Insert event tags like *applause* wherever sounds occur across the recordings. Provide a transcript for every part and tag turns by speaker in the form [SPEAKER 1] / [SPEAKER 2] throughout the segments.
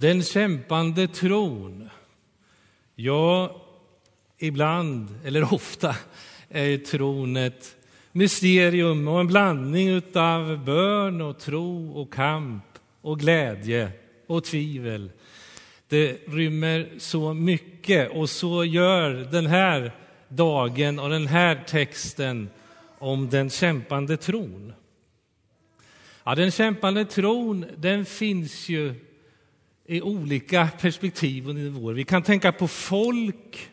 [SPEAKER 1] Den kämpande tron. Ja, ibland, eller ofta, är tron ett mysterium och en blandning av bön och tro och kamp och glädje och tvivel. Det rymmer så mycket och så gör den här dagen och den här texten om den kämpande tron. Ja, den kämpande tron den finns ju i olika perspektiv och nivåer. Vi kan tänka på folk,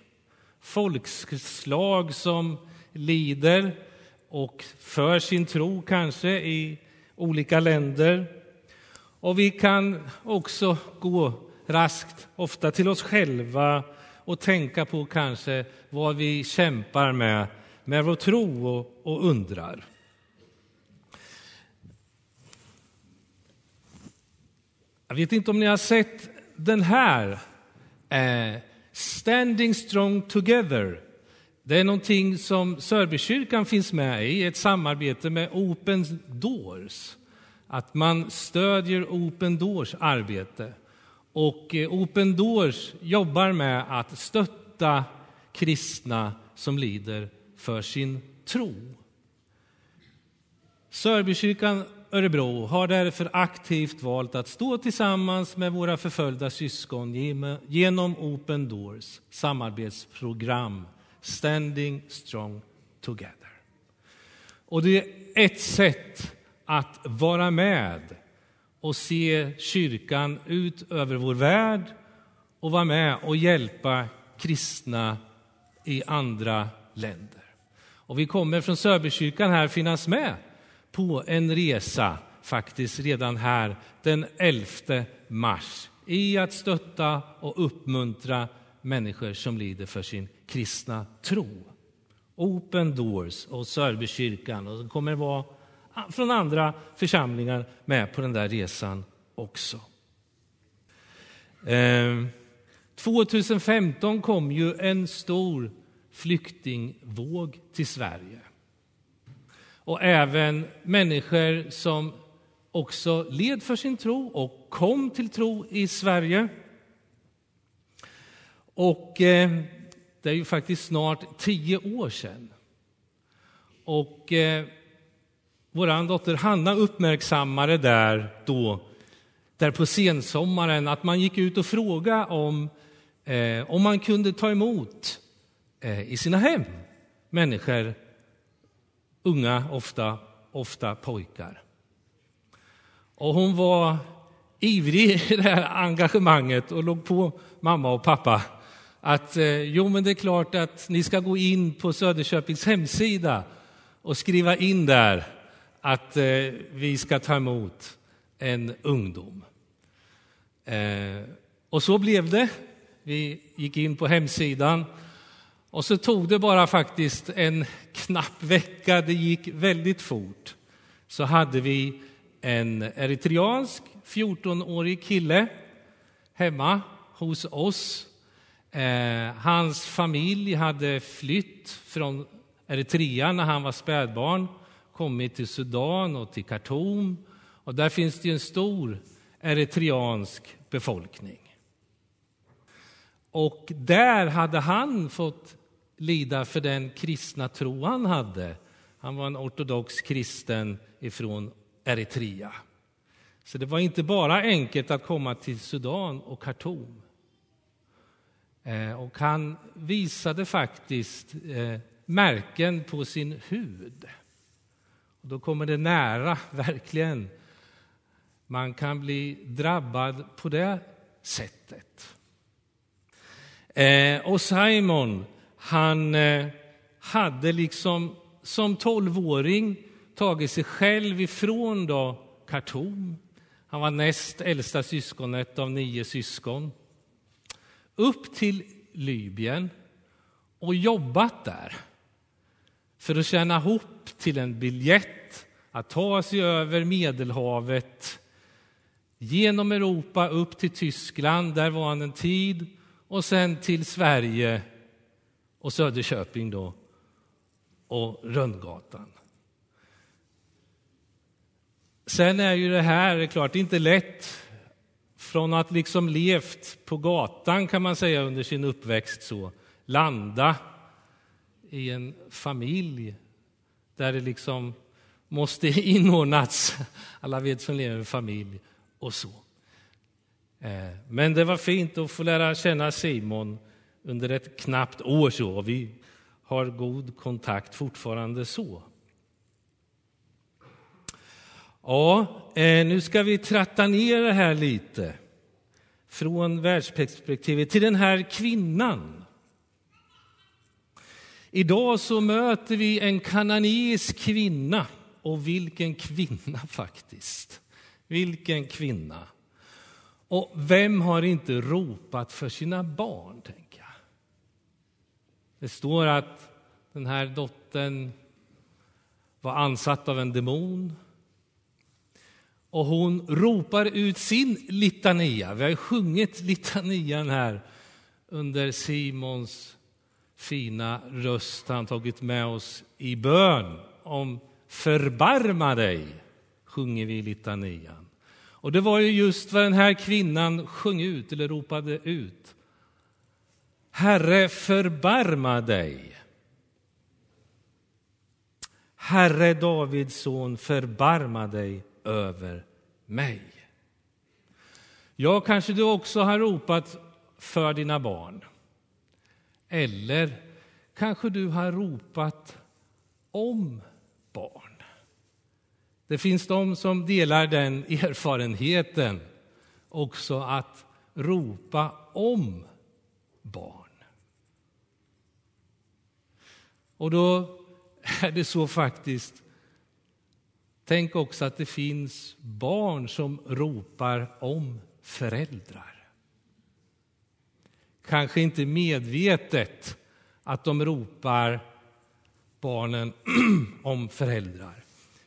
[SPEAKER 1] folkslag som lider och för sin tro kanske i olika länder. Och vi kan också gå raskt, ofta till oss själva och tänka på kanske vad vi kämpar med, med vår tro och, och undrar. Jag vet inte om ni har sett den här, eh, Standing strong together. Det är någonting som Sörbykyrkan finns med i, ett samarbete med Open Doors. Att man stödjer Open Doors arbete. Och eh, Open Doors jobbar med att stötta kristna som lider för sin tro. Sörbykyrkan Örebro har därför aktivt valt att stå tillsammans med våra förföljda syskon genom Open Doors samarbetsprogram Standing Strong Together. Och det är ett sätt att vara med och se kyrkan ut över vår värld och vara med och hjälpa kristna i andra länder. Och vi kommer från Sörbykyrkan här finnas med på en resa faktiskt redan här den 11 mars i att stötta och uppmuntra människor som lider för sin kristna tro. Open Doors och Sörbykyrkan och det kommer att vara från andra församlingar med på den där resan också. Ehm, 2015 kom ju en stor flyktingvåg till Sverige. Och även människor som också led för sin tro och kom till tro i Sverige. Och eh, det är ju faktiskt snart tio år sedan. Och eh, vår dotter Hanna uppmärksammade där då, där på sensommaren, att man gick ut och frågade om, eh, om man kunde ta emot eh, i sina hem människor, unga ofta, ofta pojkar. Och hon var ivrig i det här engagemanget och låg på mamma och pappa att eh, jo, men det är klart att ni ska gå in på Söderköpings hemsida och skriva in där att eh, vi ska ta emot en ungdom. Eh, och så blev det. Vi gick in på hemsidan och så tog det bara faktiskt en knapp vecka, det gick väldigt fort, så hade vi en eritreansk 14-årig kille hemma hos oss. Eh, hans familj hade flytt från Eritrea när han var spädbarn kommit till Sudan och till Khartoum. Och där finns det en stor eritreansk befolkning. Och där hade han fått lida för den kristna tro han hade. Han var en ortodox kristen ifrån Eritrea. Så det var inte bara enkelt att komma till Sudan och Khartoum. Eh, och han visade faktiskt eh, märken på sin hud. Och då kommer det nära, *laughs* verkligen. Man kan bli drabbad på det sättet. Eh, och Simon, han eh, hade liksom som tolvåring tagit sig själv ifrån då Khartoum. Han var näst äldsta syskonet av nio syskon. Upp till Libyen och jobbat där för att tjäna ihop till en biljett att ta sig över Medelhavet genom Europa upp till Tyskland, där var han en tid, och sen till Sverige och Söderköping då, och Rönngatan. Sen är ju det här, det klart, inte lätt från att liksom levt på gatan kan man säga under sin uppväxt så, landa i en familj där det liksom måste *laughs* inordnas. Alla vet som lever i familj och så. Eh, men det var fint att få lära känna Simon under ett knappt år så. Vi har god kontakt fortfarande så. Ja, eh, nu ska vi tratta ner det här lite från världsperspektivet till den här kvinnan. Idag så möter vi en kananeisk kvinna. Och vilken kvinna faktiskt. Vilken kvinna. Och vem har inte ropat för sina barn, Tänk. Det står att den här dottern var ansatt av en demon och hon ropar ut sin litania. Vi har sjungit litanian här under Simons fina röst. Han tagit med oss i bön om förbarma dig, sjunger vi i litanian. Och det var ju just vad den här kvinnan sjöng ut, eller ropade ut. Herre, förbarma dig. Herre Davids son, förbarma dig över mig. Ja, kanske du också har ropat för dina barn. Eller kanske du har ropat om barn. Det finns de som delar den erfarenheten också att ropa om barn. Och då är det så faktiskt Tänk också att det finns barn som ropar om föräldrar. Kanske inte medvetet att de ropar barnen *clears throat* om föräldrar.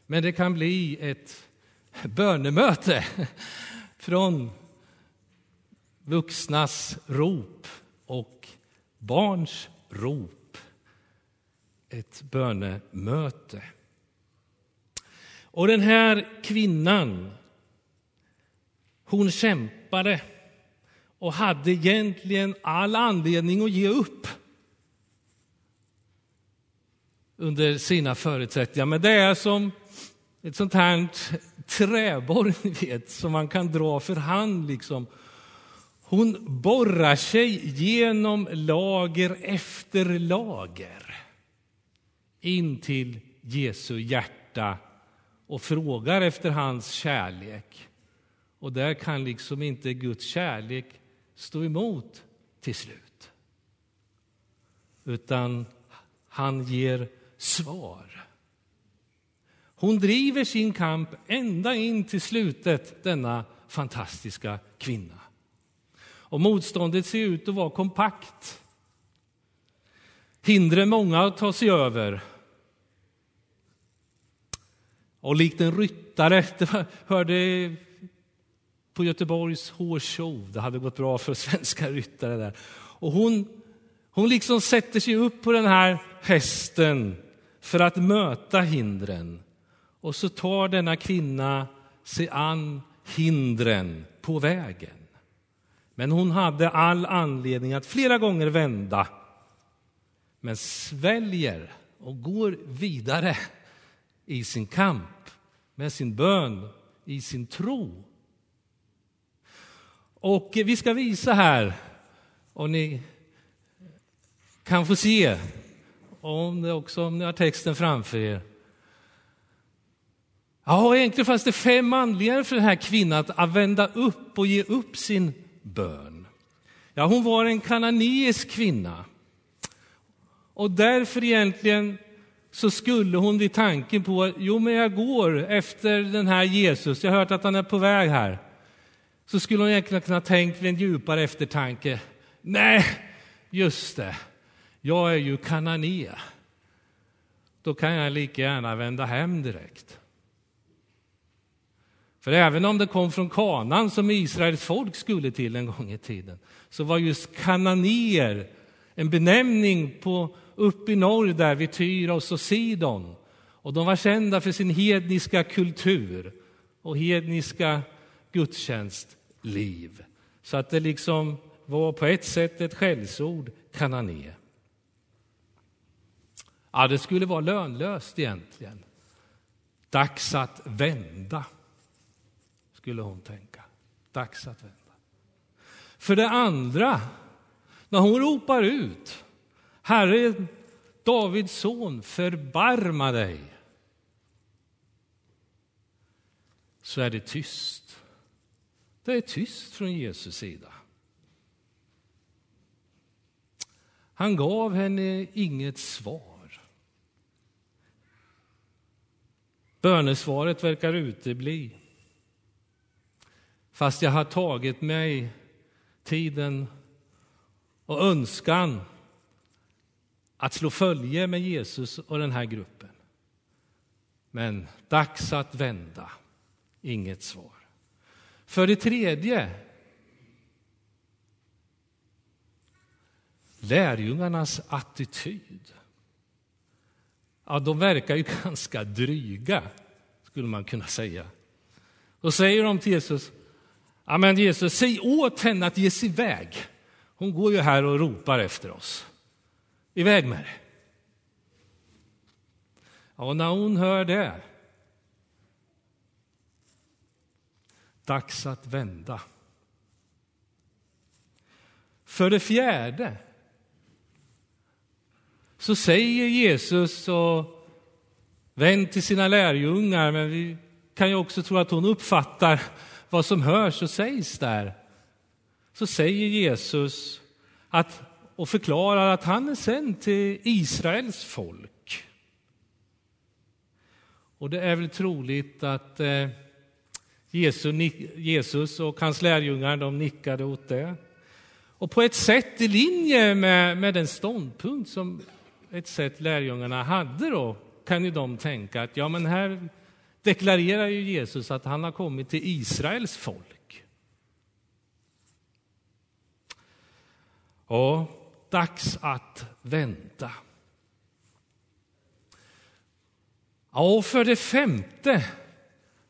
[SPEAKER 1] Men det kan bli ett bönemöte *laughs* från vuxnas rop och barns rop. Ett bönemöte. Och den här kvinnan, hon kämpade och hade egentligen all anledning att ge upp under sina förutsättningar. Men det är som ett sånt här träborr ni vet, som man kan dra för hand. Liksom. Hon borrar sig genom lager efter lager in till Jesu hjärta och frågar efter hans kärlek. Och där kan liksom inte Guds kärlek stå emot till slut. Utan han ger svar. Hon driver sin kamp ända in till slutet, denna fantastiska kvinna. Och motståndet ser ut att vara kompakt. Hindren många att ta sig över. Och likt en ryttare, *laughs* det hörde på Göteborgs hårshow. det hade gått bra för svenska ryttare där. Och hon, hon liksom sätter sig upp på den här hästen för att möta hindren. Och så tar denna kvinna sig an hindren på vägen. Men hon hade all anledning att flera gånger vända, men sväljer och går vidare i sin kamp, med sin bön, i sin tro. Och vi ska visa här, och ni kan få se, om det också om ni har texten framför er. Ja, egentligen fanns det fem anledningar för den här kvinnan att vända upp och ge upp sin bön. Ja, hon var en kananeisk kvinna. Och därför egentligen så skulle hon vid tanken på jo men jag går efter den här Jesus, jag har hört att han är på väg här. Så skulle hon egentligen kunna tänkt vid en djupare eftertanke, nej, just det, jag är ju kananea. Då kan jag lika gärna vända hem direkt. För även om det kom från kanan som Israels folk skulle till en gång i tiden, så var just kananéer en benämning på upp i norr där vid Tyros och Sidon. Och de var kända för sin hedniska kultur och hedniska gudstjänstliv. Så att det liksom var på ett sätt ett skällsord, kanané. Ja, det skulle vara lönlöst egentligen. Dags att vända, skulle hon tänka. Dags att vända. För det andra, när hon ropar ut Herre, Davids son, förbarma dig. Så är det tyst. Det är tyst från Jesus sida. Han gav henne inget svar. Bönesvaret verkar utebli. Fast jag har tagit mig tiden och önskan att slå följe med Jesus och den här gruppen. Men dags att vända. Inget svar. För det tredje lärjungarnas attityd. Ja, de verkar ju *laughs* ganska dryga, skulle man kunna säga. Då säger de till Jesus, ja men Jesus, säg åt henne att ge sig iväg. Hon går ju här och ropar efter oss. Iväg med det. Och när hon hör det, dags att vända. För det fjärde så säger Jesus och vänd till sina lärjungar, men vi kan ju också tro att hon uppfattar vad som hörs och sägs där. Så säger Jesus att, och förklarar att han är sänd till Israels folk. Och det är väl troligt att eh, Jesus och hans lärjungar de nickade åt det. Och på ett sätt i linje med, med den ståndpunkt som ett sätt lärjungarna hade då, kan ju de tänka att ja, men här deklarerar ju Jesus att han har kommit till Israels folk. Ja, dags att vänta. Och för det femte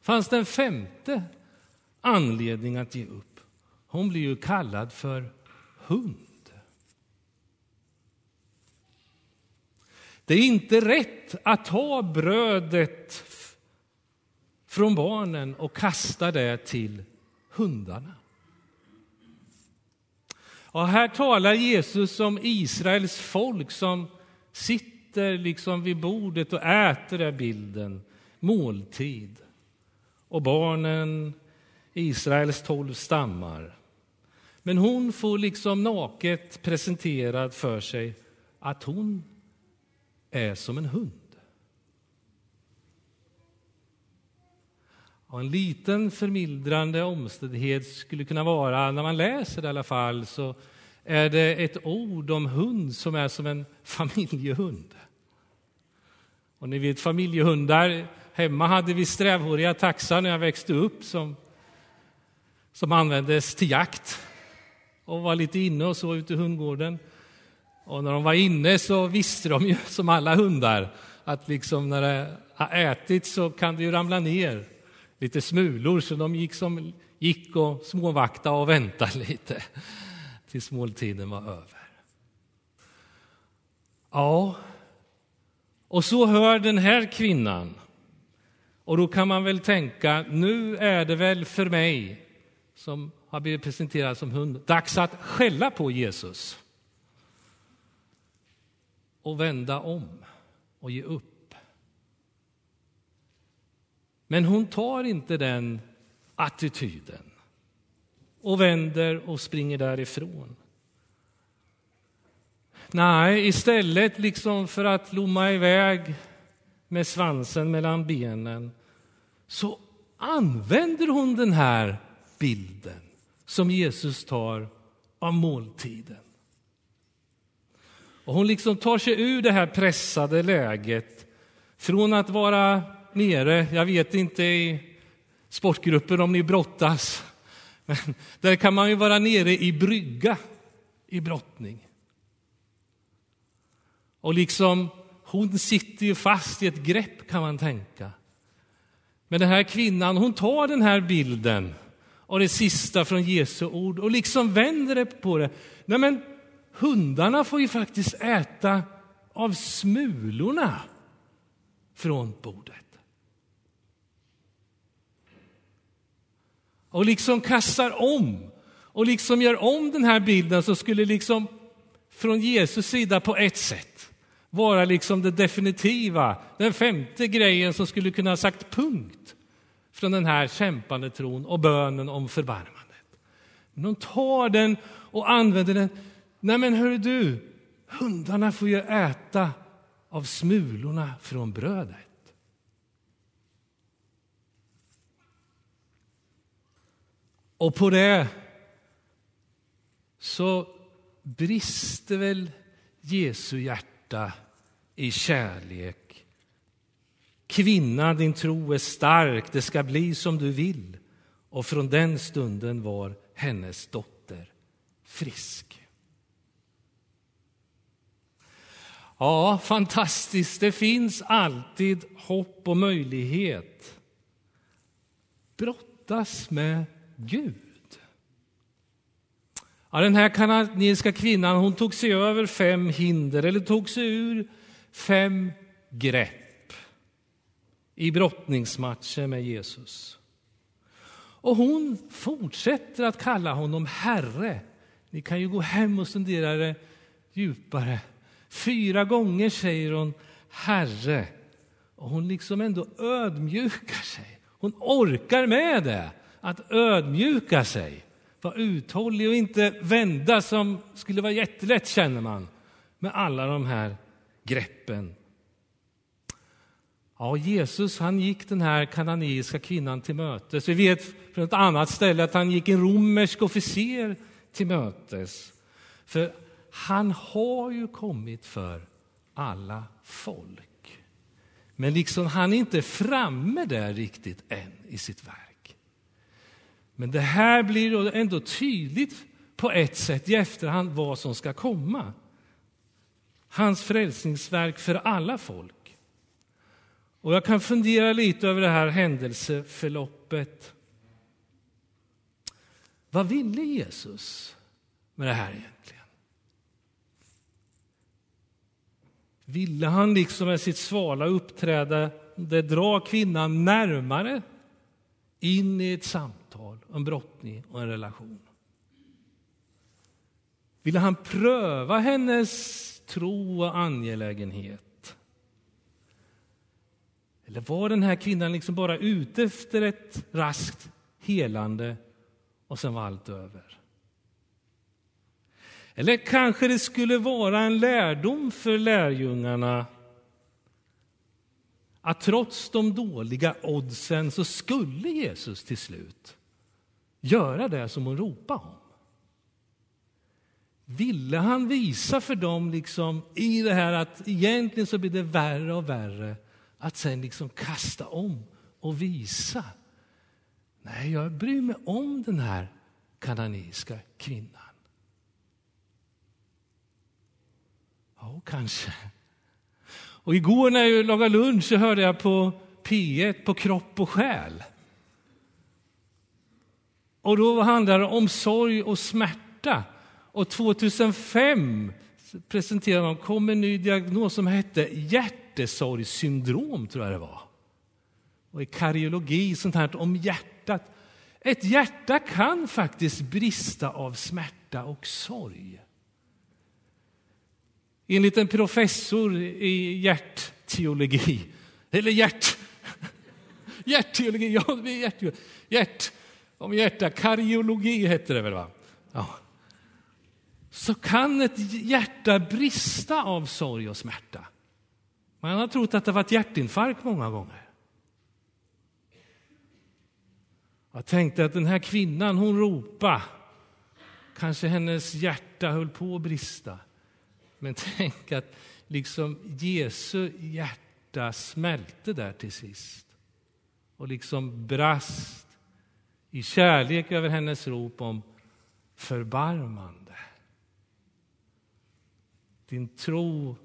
[SPEAKER 1] fanns det en femte anledning att ge upp. Hon blir ju kallad för hund. Det är inte rätt att ta brödet från barnen och kasta det till hundarna. Och här talar Jesus om Israels folk som sitter liksom vid bordet och äter den bilden, måltid. Och barnen, Israels tolv stammar. Men hon får liksom naket presenterad för sig att hon är som en hund. Och en liten förmildrande omständighet skulle kunna vara, när man läser det i alla fall, så är det ett ord om hund som är som en familjehund. Och ni vet familjehundar, hemma hade vi strävhåriga taxar när jag växte upp som, som användes till jakt och var lite inne och så ute i hundgården. Och när de var inne så visste de ju, som alla hundar, att liksom när det har ätit så kan det ju ramla ner lite smulor, så de gick, som, gick och småvaktade och väntade *laughs* lite tills måltiden var över. Ja, och så hör den här kvinnan. Och då kan man väl tänka, nu är det väl för mig som har blivit presenterad som hund, dags att skälla på Jesus och vända om och ge upp. Men hon tar inte den attityden och vänder och springer därifrån. Nej, istället liksom för att lomma iväg med svansen mellan benen så använder hon den här bilden som Jesus tar av måltiden. Och hon liksom tar sig ur det här pressade läget från att vara nere, jag vet inte i sportgrupper om ni brottas, *laughs* men där kan man ju vara nere i brygga i brottning. Och liksom, hon sitter ju fast i ett grepp kan man tänka. Men den här kvinnan, hon tar den här bilden och det sista från Jesu ord och liksom vänder det på det. Nej, men hundarna får ju faktiskt äta av smulorna från bordet. Och liksom kastar om och liksom gör om den här bilden så skulle liksom från Jesus sida på ett sätt vara liksom det definitiva, den femte grejen som skulle kunna ha sagt punkt från den här kämpande tron och bönen om förbarmandet. Men de tar den och använder den. Nej men hör du, hundarna får ju äta av smulorna från brödet. Och på det så brister väl Jesu hjärta i kärlek. Kvinna, din tro är stark, det ska bli som du vill. Och från den stunden var hennes dotter frisk. Ja, fantastiskt. Det finns alltid hopp och möjlighet. Brottas med Gud. Ja, den här kanadensiska kvinnan hon tog sig över fem hinder, eller tog sig ur fem grepp i brottningsmatchen med Jesus. Och hon fortsätter att kalla honom Herre. Ni kan ju gå hem och studera det djupare. Fyra gånger säger hon Herre. Och hon liksom ändå ödmjukar sig. Hon orkar med det, att ödmjuka sig. Vara uthållig och inte vända som skulle vara jättelätt känner man med alla de här greppen. Ja, Jesus han gick den här kananeiska kvinnan till mötes. Vi vet från ett annat ställe att han gick en romersk officer till mötes. För han har ju kommit för alla folk. Men liksom han är inte framme där riktigt än i sitt verk. Men det här blir ändå tydligt på ett sätt i efterhand vad som ska komma. Hans frälsningsverk för alla folk. Och jag kan fundera lite över det här händelseförloppet. Vad ville Jesus med det här egentligen? Ville han liksom med sitt svala uppträdande dra kvinnan närmare in i ett samtal, en brottning och en relation? Ville han pröva hennes tro och angelägenhet? Eller var den här kvinnan liksom bara ute efter ett raskt helande och sen var allt över? Eller kanske det skulle vara en lärdom för lärjungarna att trots de dåliga oddsen så skulle Jesus till slut göra det som hon ropade om. Ville han visa för dem liksom, i det här att egentligen så blir det värre och värre att sen liksom kasta om och visa. Nej, jag bryr mig om den här kananiska kvinnan. Ja, kanske. Och igår när jag lagade lunch så hörde jag på P1 på Kropp och själ. Och då handlar det om sorg och smärta. Och 2005 presenterade de kom en ny diagnos som hette hjärtesorgssyndrom, tror jag det var. Och i kardiologi, sånt här om hjärtat. Ett hjärta kan faktiskt brista av smärta och sorg. Enligt en professor i hjärtteologi, eller hjärt... *laughs* Hjärtteologi, ja, hjärt, hjärt, om hjärta, kardiologi hette det väl? va? Ja så kan ett hjärta brista av sorg och smärta. Man har trott att det varit hjärtinfarkt många gånger. Jag tänkte att den här kvinnan, hon ropade. Kanske hennes hjärta höll på att brista. Men tänk att liksom Jesu hjärta smälte där till sist och liksom brast i kärlek över hennes rop om förbarmande. Din tro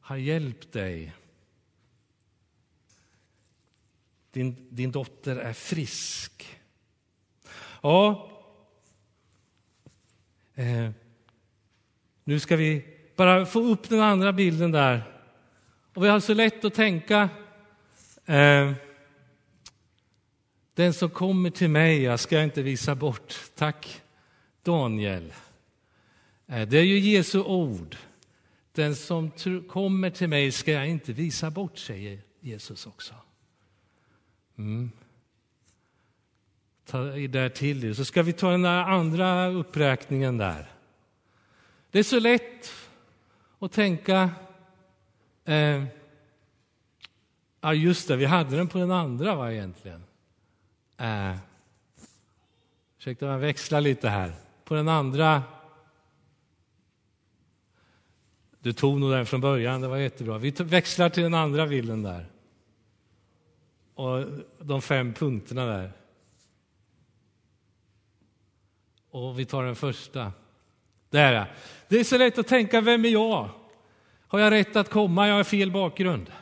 [SPEAKER 1] har hjälpt dig. Din, din dotter är frisk. Ja, eh, nu ska vi bara få upp den andra bilden där. Och vi har så lätt att tänka eh, den som kommer till mig, jag ska inte visa bort. Tack Daniel. Eh, det är ju Jesu ord. Den som kommer till mig ska jag inte visa bort, säger Jesus också. Mm. Ta där till er. Så ska vi ta den där andra uppräkningen där. Det är så lätt att tänka eh, Ja, just det, vi hade den på den andra va, egentligen. Eh, ursäkta, jag växlar lite här. På den andra... Du tog nog den från början, det var jättebra. Vi växlar till den andra bilden där. Och de fem punkterna där. Och vi tar den första. Där Det är så lätt att tänka, vem är jag? Har jag rätt att komma? Jag har fel bakgrund.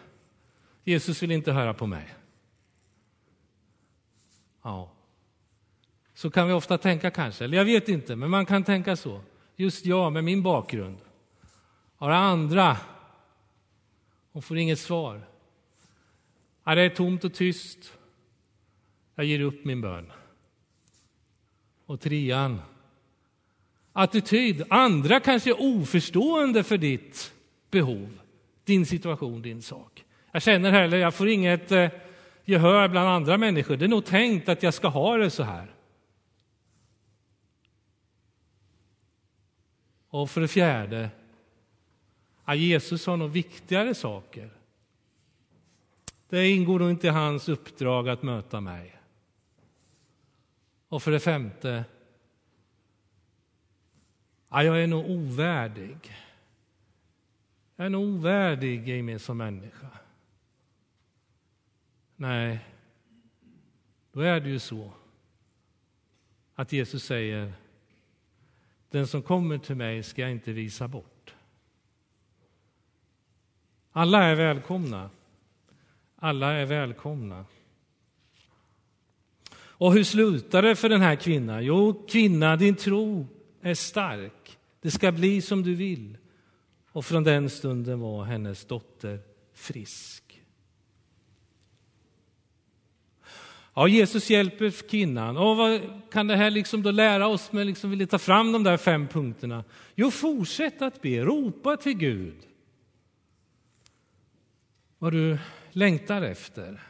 [SPEAKER 1] Jesus vill inte höra på mig. Ja. Så kan vi ofta tänka kanske, eller jag vet inte, men man kan tänka så. Just jag med min bakgrund. Har andra? och får inget svar. Ja, det är tomt och tyst. Jag ger upp min bön. Och trean. Attityd. Andra kanske är oförstående för ditt behov, din situation, din sak. Jag känner heller, jag får inget eh, gehör bland andra människor. Det är nog tänkt att jag ska ha det så här. Och för det fjärde, att Jesus har nog viktigare saker. Det ingår nog inte i hans uppdrag att möta mig. Och för det femte, att jag är nog ovärdig. Jag är nog ovärdig i mig som människa. Nej, då är det ju så att Jesus säger den som kommer till mig ska jag inte visa bort. Alla är välkomna. Alla är välkomna. Och hur slutar det för den här kvinnan? Jo, kvinna, din tro är stark. Det ska bli som du vill. Och från den stunden var hennes dotter frisk. Ja, Jesus hjälper kvinnan. Och vad kan det här liksom då lära oss med liksom vill ta fram de där fem punkterna? Jo, fortsätt att be, ropa till Gud. Vad du längtar efter.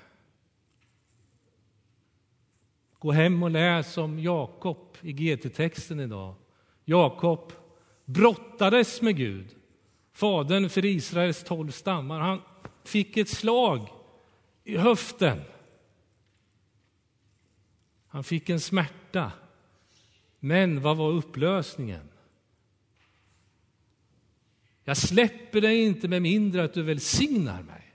[SPEAKER 1] Gå hem och läs om Jakob i GT-texten idag. Jakob brottades med Gud, fadern för Israels tolv stammar. Han fick ett slag i höften. Han fick en smärta. Men vad var upplösningen? Jag släpper dig inte med mindre att du välsignar mig.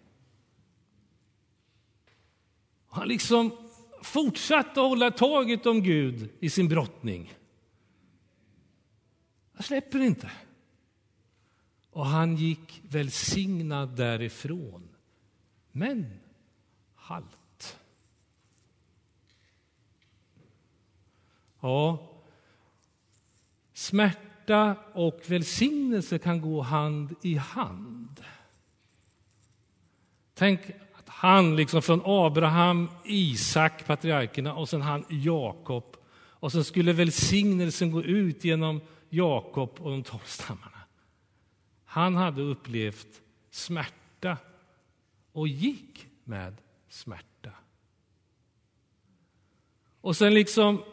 [SPEAKER 1] Han liksom fortsatte att hålla taget om Gud i sin brottning. Jag släpper inte. Och han gick välsignad därifrån. Men halt. Ja, smärta och välsignelse kan gå hand i hand. Tänk att han, liksom från Abraham, Isak, patriarkerna, och sen han Jakob. Och så skulle välsignelsen gå ut genom Jakob och de tolv stammarna. Han hade upplevt smärta och gick med smärta. Och sen liksom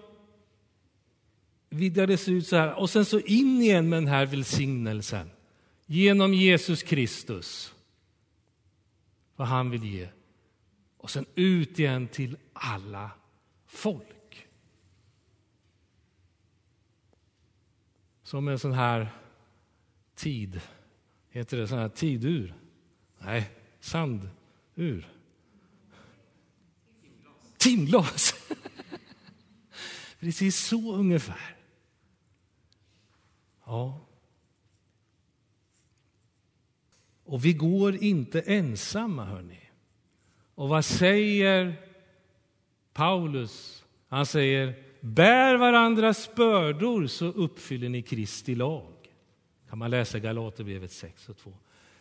[SPEAKER 1] vidgades ut så här och sen så in igen med den här välsignelsen genom Jesus Kristus. Vad han vill ge. Och sen ut igen till alla folk. Som en sån här tid, heter det sån här tidur? Nej, sandur. Timglas. *laughs* Precis så ungefär. Ja. Och vi går inte ensamma, hörni. Och vad säger Paulus? Han säger bär varandras bördor så uppfyller ni Kristi lag. kan man läsa Galaterbrevet 6 och 2.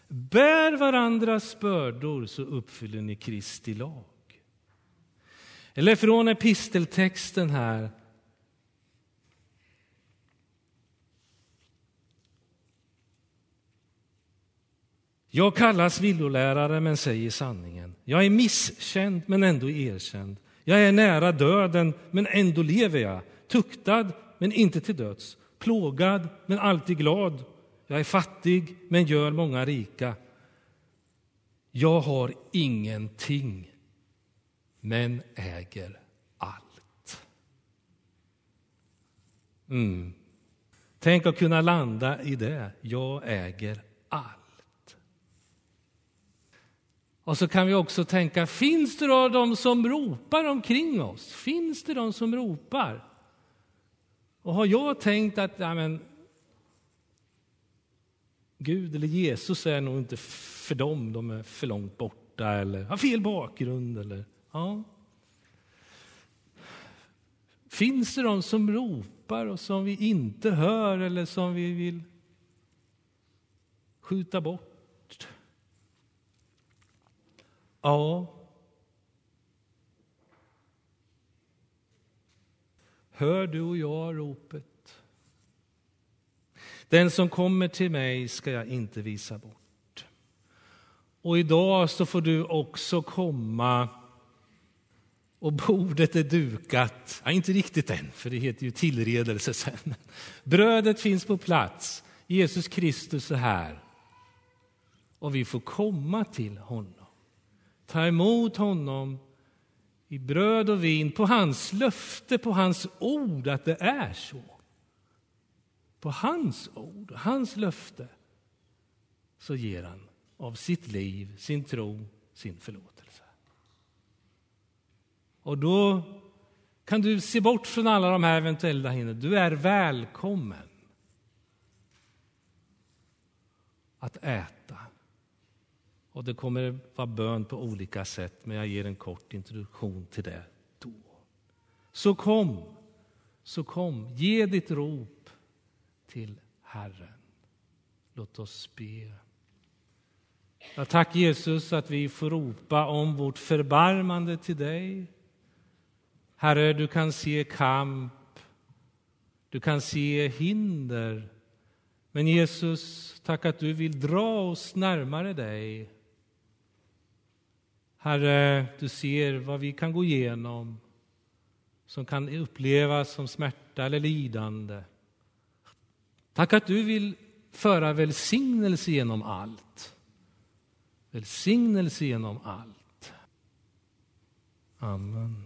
[SPEAKER 1] Bär varandras bördor så uppfyller ni Kristi lag. Eller från episteltexten här. Jag kallas villolärare men säger sanningen. Jag är misskänd men ändå erkänd. Jag är nära döden men ändå lever jag. Tuktad men inte till döds. Plågad men alltid glad. Jag är fattig men gör många rika. Jag har ingenting men äger allt. Mm. Tänk att kunna landa i det. Jag äger allt. Och så kan vi också tänka, finns det då de som ropar omkring oss? Finns det de som ropar? Och har jag tänkt att ja, men, Gud eller Jesus är nog inte för dem, de är för långt borta eller har fel bakgrund. Eller, ja. Finns det de som ropar och som vi inte hör eller som vi vill skjuta bort? Ja. Hör du och jag ropet? Den som kommer till mig ska jag inte visa bort. Och idag så får du också komma och bordet är dukat. Ja, inte riktigt än, för det heter ju tillredelse sen. Brödet finns på plats. Jesus Kristus är här. Och vi får komma till honom. Ta emot honom i bröd och vin, på hans löfte, på hans ord att det är så på hans ord, hans löfte, så ger han av sitt liv, sin tro, sin förlåtelse. Och då kan du se bort från alla de här eventuella hindren. Du är välkommen att äta. Och det kommer vara bön på olika sätt, men jag ger en kort introduktion till det då. Så kom, så kom, ge ditt rop till Herren. Låt oss be. Ja, tack Jesus att vi får ropa om vårt förbarmande till dig. Herre, du kan se kamp, du kan se hinder. Men Jesus, tack att du vill dra oss närmare dig. Herre, du ser vad vi kan gå igenom som kan upplevas som smärta eller lidande. Tack att du vill föra välsignelse genom allt. Välsignelse genom allt. Amen.